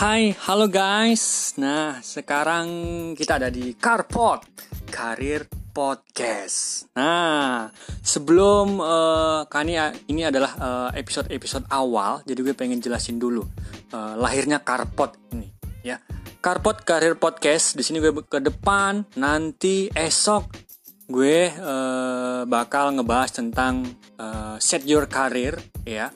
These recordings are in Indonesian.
Hai, halo guys. Nah, sekarang kita ada di Carpot Karir Podcast. Nah, sebelum uh, kali ini adalah uh, episode-episode awal, jadi gue pengen jelasin dulu uh, lahirnya Carpot ini, ya. Carpot Karir Podcast. Di sini gue ke depan nanti esok gue uh, bakal ngebahas tentang uh, set your career, ya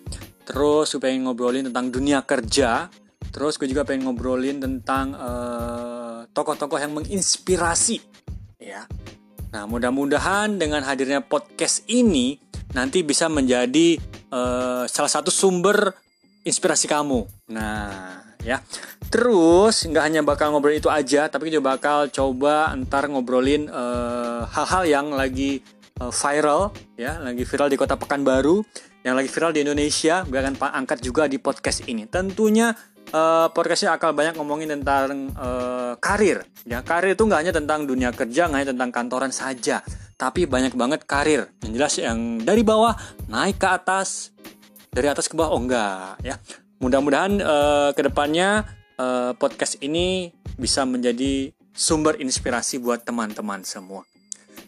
Terus gue pengen ngobrolin tentang dunia kerja. Terus gue juga pengen ngobrolin tentang eh, tokoh-tokoh yang menginspirasi. Ya. Nah, mudah-mudahan dengan hadirnya podcast ini nanti bisa menjadi uh, salah satu sumber inspirasi kamu. Nah, ya. Terus nggak hanya bakal ngobrolin itu aja, tapi juga bakal coba ntar ngobrolin hal-hal uh, yang lagi uh, viral, ya, lagi viral di kota Pekanbaru yang lagi viral di Indonesia gue akan angkat juga di podcast ini tentunya uh, podcastnya akan banyak ngomongin tentang uh, karir. Ya karir itu nggak hanya tentang dunia kerja nggak hanya tentang kantoran saja tapi banyak banget karir. Yang jelas yang dari bawah naik ke atas dari atas ke bawah oh enggak ya. Mudah-mudahan uh, ke depannya uh, podcast ini bisa menjadi sumber inspirasi buat teman-teman semua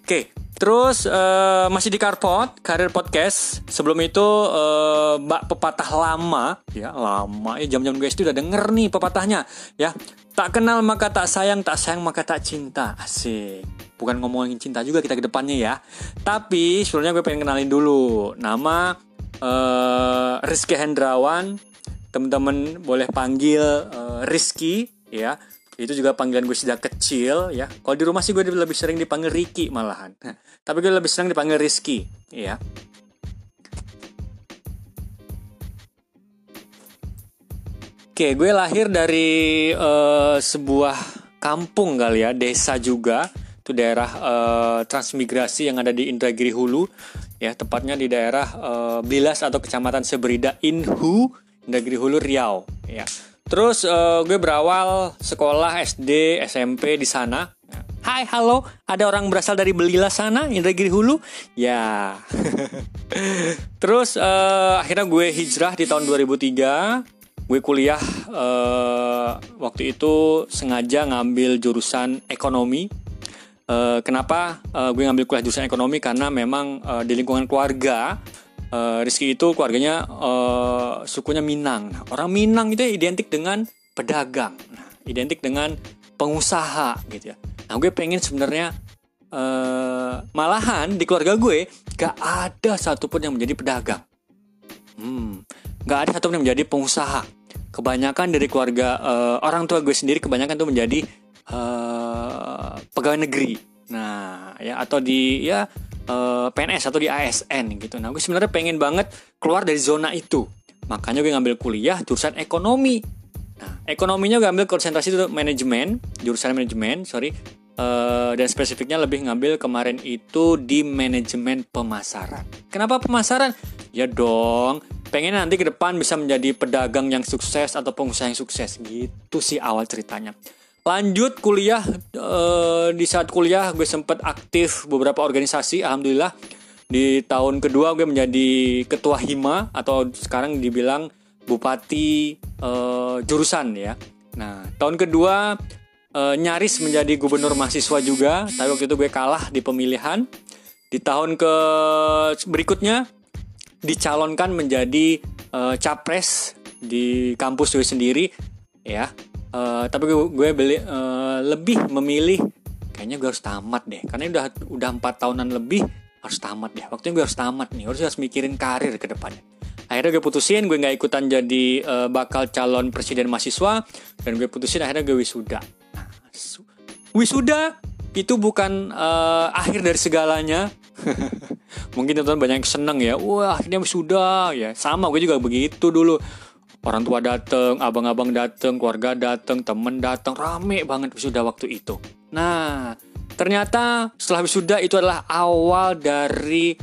Oke, terus uh, masih di Carpot, Karir Podcast. Sebelum itu uh, Mbak pepatah lama, ya lama ya jam-jam guys itu udah denger nih pepatahnya, ya. Tak kenal maka tak sayang, tak sayang maka tak cinta. Asik. Bukan ngomongin cinta juga kita ke depannya ya. Tapi sebelumnya gue pengen kenalin dulu nama uh, Rizky Hendrawan. Teman-teman boleh panggil uh, Rizky ya itu juga panggilan gue sejak kecil ya kalau di rumah sih gue lebih sering dipanggil Ricky malahan tapi gue lebih sering dipanggil Rizky ya Oke, gue lahir dari uh, sebuah kampung kali ya, desa juga. Itu daerah uh, transmigrasi yang ada di Indragiri Hulu, ya tepatnya di daerah uh, Bilas atau Kecamatan Seberida Inhu, Indragiri Hulu Riau, ya. Terus uh, gue berawal sekolah SD, SMP di sana. Hai, halo, ada orang berasal dari Belila sana, Indragiri Hulu? Ya. Terus uh, akhirnya gue hijrah di tahun 2003. Gue kuliah uh, waktu itu sengaja ngambil jurusan ekonomi. Uh, kenapa uh, gue ngambil kuliah jurusan ekonomi? Karena memang uh, di lingkungan keluarga uh, Rizky itu keluarganya uh, sukunya Minang. Nah, orang Minang itu identik dengan pedagang, nah, identik dengan pengusaha gitu ya. Nah gue pengen sebenarnya uh, malahan di keluarga gue gak ada satupun yang menjadi pedagang. Hmm, gak ada satupun yang menjadi pengusaha. Kebanyakan dari keluarga uh, orang tua gue sendiri kebanyakan tuh menjadi uh, pegawai negeri. Nah ya atau di ya eh, PNS atau di ASN gitu. Nah, gue sebenarnya pengen banget keluar dari zona itu. Makanya gue ngambil kuliah jurusan ekonomi. Nah, ekonominya gue ambil konsentrasi itu manajemen, jurusan manajemen, sorry. Uh, dan spesifiknya lebih ngambil kemarin itu di manajemen pemasaran. Kenapa pemasaran? Ya dong, pengen nanti ke depan bisa menjadi pedagang yang sukses atau pengusaha yang sukses. Gitu sih awal ceritanya lanjut kuliah uh, di saat kuliah gue sempet aktif beberapa organisasi alhamdulillah. Di tahun kedua gue menjadi ketua hima atau sekarang dibilang bupati uh, jurusan ya. Nah tahun kedua uh, nyaris menjadi gubernur mahasiswa juga tapi waktu itu gue kalah di pemilihan. Di tahun ke berikutnya dicalonkan menjadi capres di kampus gue sendiri ya uh, tapi gue, gue beli uh, lebih memilih kayaknya gue harus tamat deh. Karena udah udah empat tahunan lebih harus tamat deh. Waktunya gue harus tamat nih harus harus mikirin karir ke depannya. Akhirnya gue putusin gue nggak ikutan jadi uh, bakal calon presiden mahasiswa dan gue putusin akhirnya gue wisuda. Nah, wisuda itu bukan uh, akhir dari segalanya. Mungkin teman-teman banyak yang seneng ya wah akhirnya wisuda ya. Sama gue juga begitu dulu orang tua dateng, abang-abang dateng, keluarga dateng, temen dateng, rame banget wisuda waktu itu. Nah, ternyata setelah wisuda itu adalah awal dari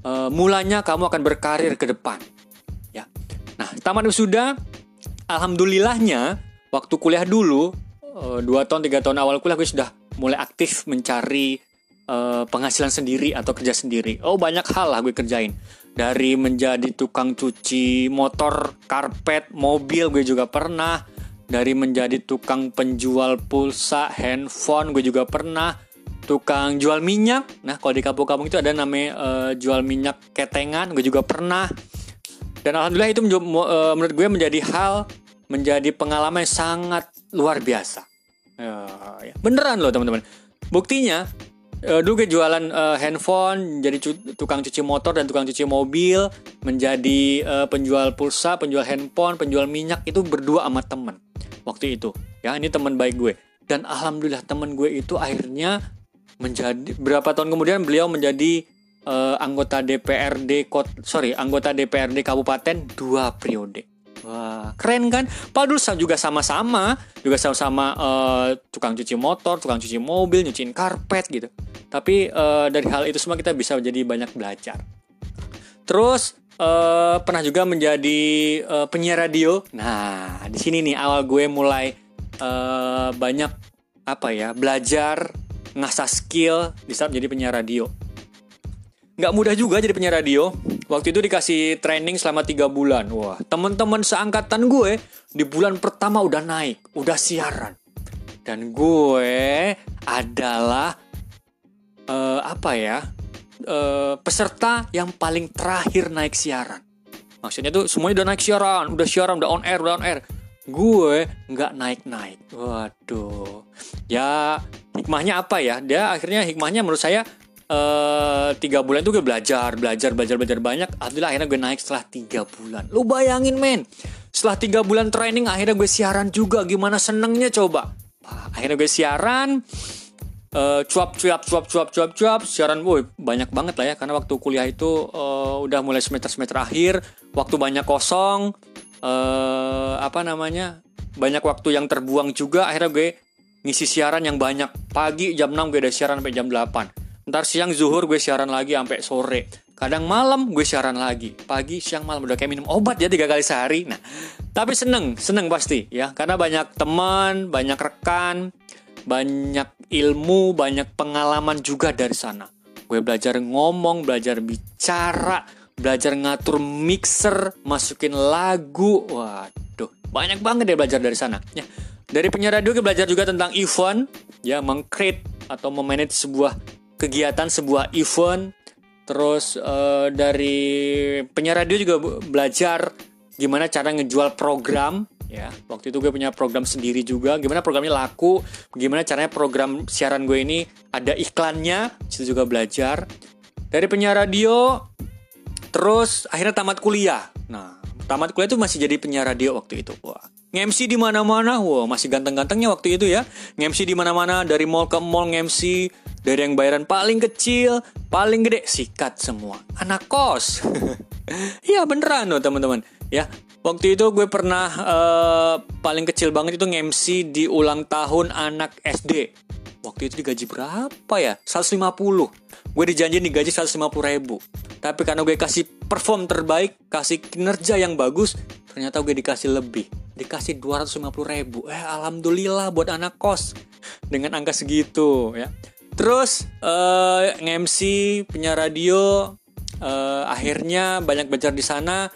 uh, mulanya kamu akan berkarir ke depan. Ya. Nah, tamat wisuda, alhamdulillahnya waktu kuliah dulu, uh, dua tahun tiga tahun awal kuliah gue sudah mulai aktif mencari uh, penghasilan sendiri atau kerja sendiri. Oh banyak hal lah gue kerjain dari menjadi tukang cuci motor, karpet, mobil gue juga pernah dari menjadi tukang penjual pulsa, handphone, gue juga pernah tukang jual minyak. Nah, kalau di kampung-kampung itu ada namanya uh, jual minyak ketengan, gue juga pernah. Dan alhamdulillah itu uh, menurut gue menjadi hal, menjadi pengalaman yang sangat luar biasa. Uh, ya. Beneran loh teman-teman. Buktinya uh, dulu gue jualan uh, handphone, jadi tukang cuci motor dan tukang cuci mobil, menjadi uh, penjual pulsa, penjual handphone, penjual minyak itu berdua sama temen waktu itu. Ya ini teman baik gue. Dan alhamdulillah teman gue itu akhirnya menjadi berapa tahun kemudian beliau menjadi uh, anggota DPRD kot sorry anggota DPRD kabupaten dua periode. Wah, keren kan? Padahal juga sama-sama, juga sama-sama uh, tukang cuci motor, tukang cuci mobil, nyuciin karpet gitu. Tapi uh, dari hal itu semua kita bisa jadi banyak belajar. Terus uh, pernah juga menjadi uh, penyiar radio. Nah, di sini nih awal gue mulai uh, banyak apa ya belajar ngasah skill di saat menjadi penyiar radio nggak mudah juga jadi penyiar radio. Waktu itu dikasih training selama tiga bulan. Wah, teman-teman seangkatan gue di bulan pertama udah naik, udah siaran. Dan gue adalah uh, apa ya uh, peserta yang paling terakhir naik siaran. Maksudnya tuh semuanya udah naik siaran, udah siaran, udah on air, udah on air. Gue nggak naik-naik. Waduh. Ya hikmahnya apa ya? Dia akhirnya hikmahnya menurut saya uh, tiga bulan itu gue belajar, belajar, belajar, belajar banyak. Alhamdulillah akhirnya gue naik setelah tiga bulan. Lu bayangin men, setelah tiga bulan training akhirnya gue siaran juga. Gimana senengnya coba? akhirnya gue siaran, uh, cuap cuap cuap cuap cuap cuap. Siaran boy banyak banget lah ya. Karena waktu kuliah itu uh, udah mulai semester semester akhir. Waktu banyak kosong. Uh, apa namanya? Banyak waktu yang terbuang juga. Akhirnya gue ngisi siaran yang banyak. Pagi jam 6 gue udah siaran sampai jam 8 Ntar siang zuhur gue siaran lagi sampai sore. Kadang malam gue siaran lagi. Pagi, siang, malam udah kayak minum obat ya tiga kali sehari. Nah, tapi seneng, seneng pasti ya. Karena banyak teman, banyak rekan, banyak ilmu, banyak pengalaman juga dari sana. Gue belajar ngomong, belajar bicara, belajar ngatur mixer, masukin lagu. Waduh, banyak banget ya belajar dari sana. Ya, dari penyiar radio gue belajar juga tentang event, ya mengcreate atau memanage sebuah kegiatan sebuah event terus uh, dari penyiar radio juga belajar gimana cara ngejual program ya. Waktu itu gue punya program sendiri juga. Gimana programnya laku gimana caranya program siaran gue ini ada iklannya situ juga belajar. Dari penyiar radio terus akhirnya tamat kuliah. Nah tamat kuliah itu masih jadi penyiar radio waktu itu. Wah nge-MC di mana-mana. Wah masih ganteng-gantengnya waktu itu ya. nge-MC di mana-mana dari mall ke mall nge-MC dari yang bayaran paling kecil, paling gede, sikat semua. Anak kos. Iya beneran loh teman-teman. Ya, waktu itu gue pernah uh, paling kecil banget itu nge-MC di ulang tahun anak SD. Waktu itu digaji berapa ya? 150. Gue dijanjiin digaji 150 ribu. Tapi karena gue kasih perform terbaik, kasih kinerja yang bagus, ternyata gue dikasih lebih. Dikasih 250 ribu. Eh, alhamdulillah buat anak kos. Dengan angka segitu ya. Terus uh, nge-MC punya radio uh, akhirnya banyak belajar di sana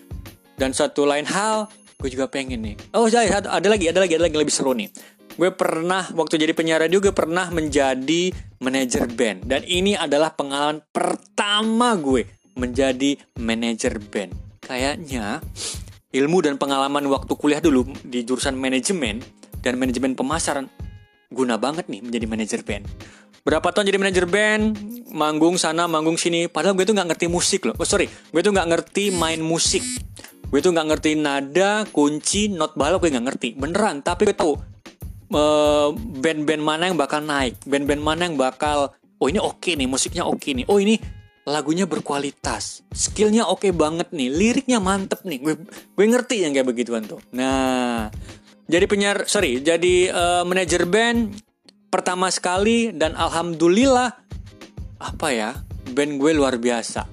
dan satu lain hal gue juga pengen nih. Oh, ada, ada lagi, ada lagi, ada lagi lebih seru nih. Gue pernah waktu jadi penyiar radio gue pernah menjadi manajer band dan ini adalah pengalaman pertama gue menjadi manajer band. Kayaknya ilmu dan pengalaman waktu kuliah dulu di jurusan manajemen dan manajemen pemasaran guna banget nih menjadi manajer band berapa tahun jadi manajer band? Manggung sana manggung sini. Padahal gue tuh nggak ngerti musik loh. Oh sorry. Gue tuh nggak ngerti main musik. Gue tuh nggak ngerti nada kunci not balok gue nggak ngerti. Beneran. Tapi gue tahu uh, band-band mana yang bakal naik? Band-band mana yang bakal oh ini oke okay nih musiknya oke okay nih. Oh ini lagunya berkualitas. Skillnya oke okay banget nih. Liriknya mantep nih. Gue gue ngerti yang kayak begituan tuh. Nah jadi penyiar sorry jadi uh, manajer band pertama sekali dan alhamdulillah apa ya band gue luar biasa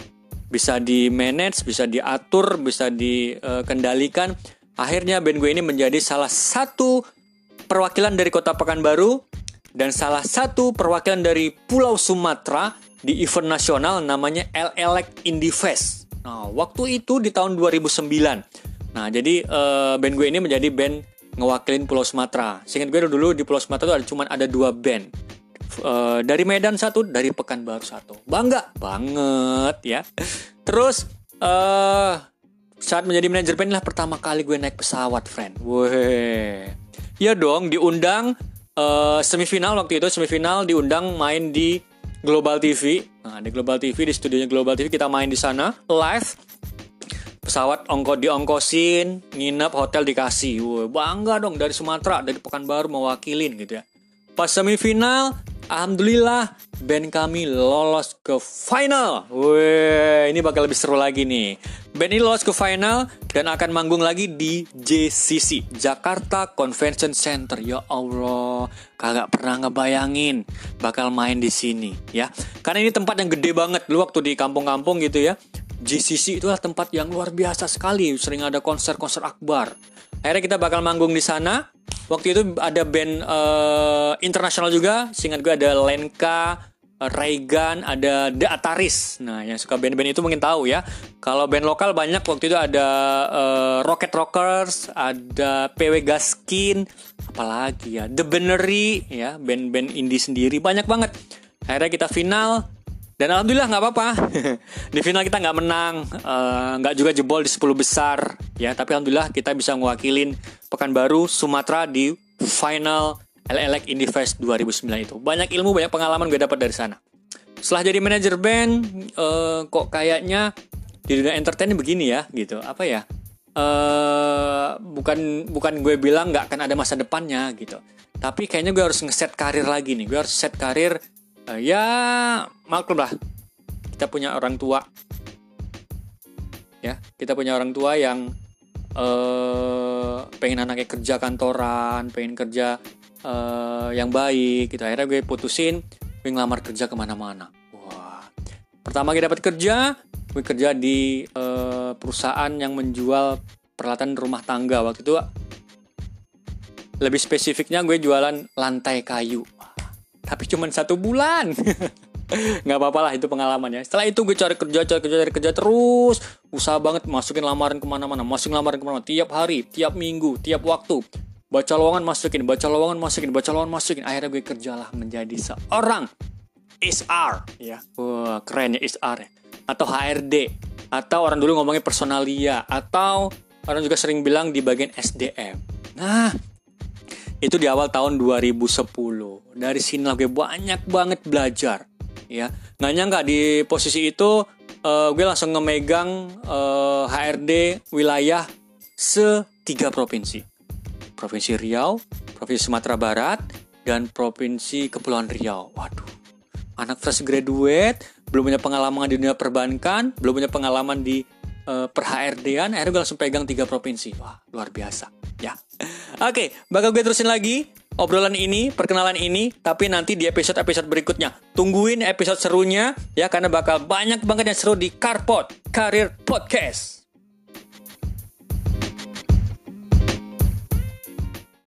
bisa di manage bisa diatur bisa dikendalikan akhirnya band gue ini menjadi salah satu perwakilan dari kota Pekanbaru dan salah satu perwakilan dari Pulau Sumatera di event nasional namanya Elect Indie Fest. Nah, waktu itu di tahun 2009. Nah, jadi uh, band gue ini menjadi band ngewakilin Pulau Sumatera. Seingat gue dulu di Pulau Sumatera ada cuma ada dua band. Uh, dari Medan satu, dari Pekanbaru satu. Bangga banget ya. Terus uh, saat menjadi manajer band lah pertama kali gue naik pesawat, friend. Weh. Ya dong, diundang uh, semifinal waktu itu semifinal diundang main di Global TV. Nah, di Global TV di studionya Global TV kita main di sana live pesawat ongko diongkosin, nginep hotel dikasih. Wah, bangga dong dari Sumatera, dari Pekanbaru mewakilin gitu ya. Pas semifinal, alhamdulillah band kami lolos ke final. Wih, ini bakal lebih seru lagi nih. Band ini lolos ke final dan akan manggung lagi di JCC, Jakarta Convention Center. Ya Allah, kagak pernah ngebayangin bakal main di sini ya. Karena ini tempat yang gede banget. Lu waktu di kampung-kampung gitu ya GCC itulah tempat yang luar biasa sekali, sering ada konser-konser akbar. Akhirnya kita bakal manggung di sana. Waktu itu ada band uh, internasional juga, seingat gue ada Lenka, Raygun, ada The Ataris. Nah, yang suka band-band itu mungkin tahu ya. Kalau band lokal banyak waktu itu ada uh, Rocket Rockers, ada PW Gaskin, apalagi ya, The Benery ya, band-band indie sendiri banyak banget. Akhirnya kita final, dan alhamdulillah nggak apa-apa. di final kita nggak menang, eh, nggak uh, juga jebol di 10 besar, ya. Tapi alhamdulillah kita bisa mewakilin Pekanbaru, Sumatera di final LLX Indie Fest 2009 itu. Banyak ilmu, banyak pengalaman gue dapat dari sana. Setelah jadi manajer band, uh, kok kayaknya di dunia entertain begini ya, gitu. Apa ya? Uh, bukan bukan gue bilang nggak akan ada masa depannya gitu. Tapi kayaknya gue harus ngeset karir lagi nih. Gue harus set karir uh, ya maklum lah kita punya orang tua ya kita punya orang tua yang uh, pengen anaknya kerja kantoran pengen kerja uh, yang baik gitu. Akhirnya gue putusin gue ngelamar kerja ke mana-mana. Wah. Pertama gue dapat kerja gue kerja di uh, perusahaan yang menjual peralatan rumah tangga. Waktu itu lebih spesifiknya gue jualan lantai kayu. Tapi cuma satu bulan. Nggak apa-apa lah itu pengalamannya setelah itu gue cari kerja cari kerja cari kerja terus. Usaha banget masukin lamaran ke mana-mana masukin lamaran ke mana-mana. Tiap hari tiap minggu tiap waktu baca lowongan masukin baca lowongan masukin baca lowongan masukin. Akhirnya gue kerjalah menjadi seorang HR ya wah keren ya HR ya. Atau HRD atau orang dulu ngomongnya personalia. Atau orang juga sering bilang di bagian SDM nah itu di awal tahun 2010 dari sini gue banyak banget belajar ya. Nggak nyangka di posisi itu uh, gue langsung ngemegang uh, eh, HRD wilayah setiga provinsi provinsi Riau provinsi Sumatera Barat dan provinsi Kepulauan Riau. Waduh. Anak fresh graduate belum punya pengalaman di dunia perbankan belum punya pengalaman di uh, per HRD-an akhirnya gue langsung pegang tiga provinsi. Wah luar biasa. Ya. Oke bakal gue terusin lagi obrolan ini perkenalan ini tapi nanti di episode episode berikutnya. Tungguin episode serunya ya karena bakal banyak banget yang seru di Carpot Career Podcast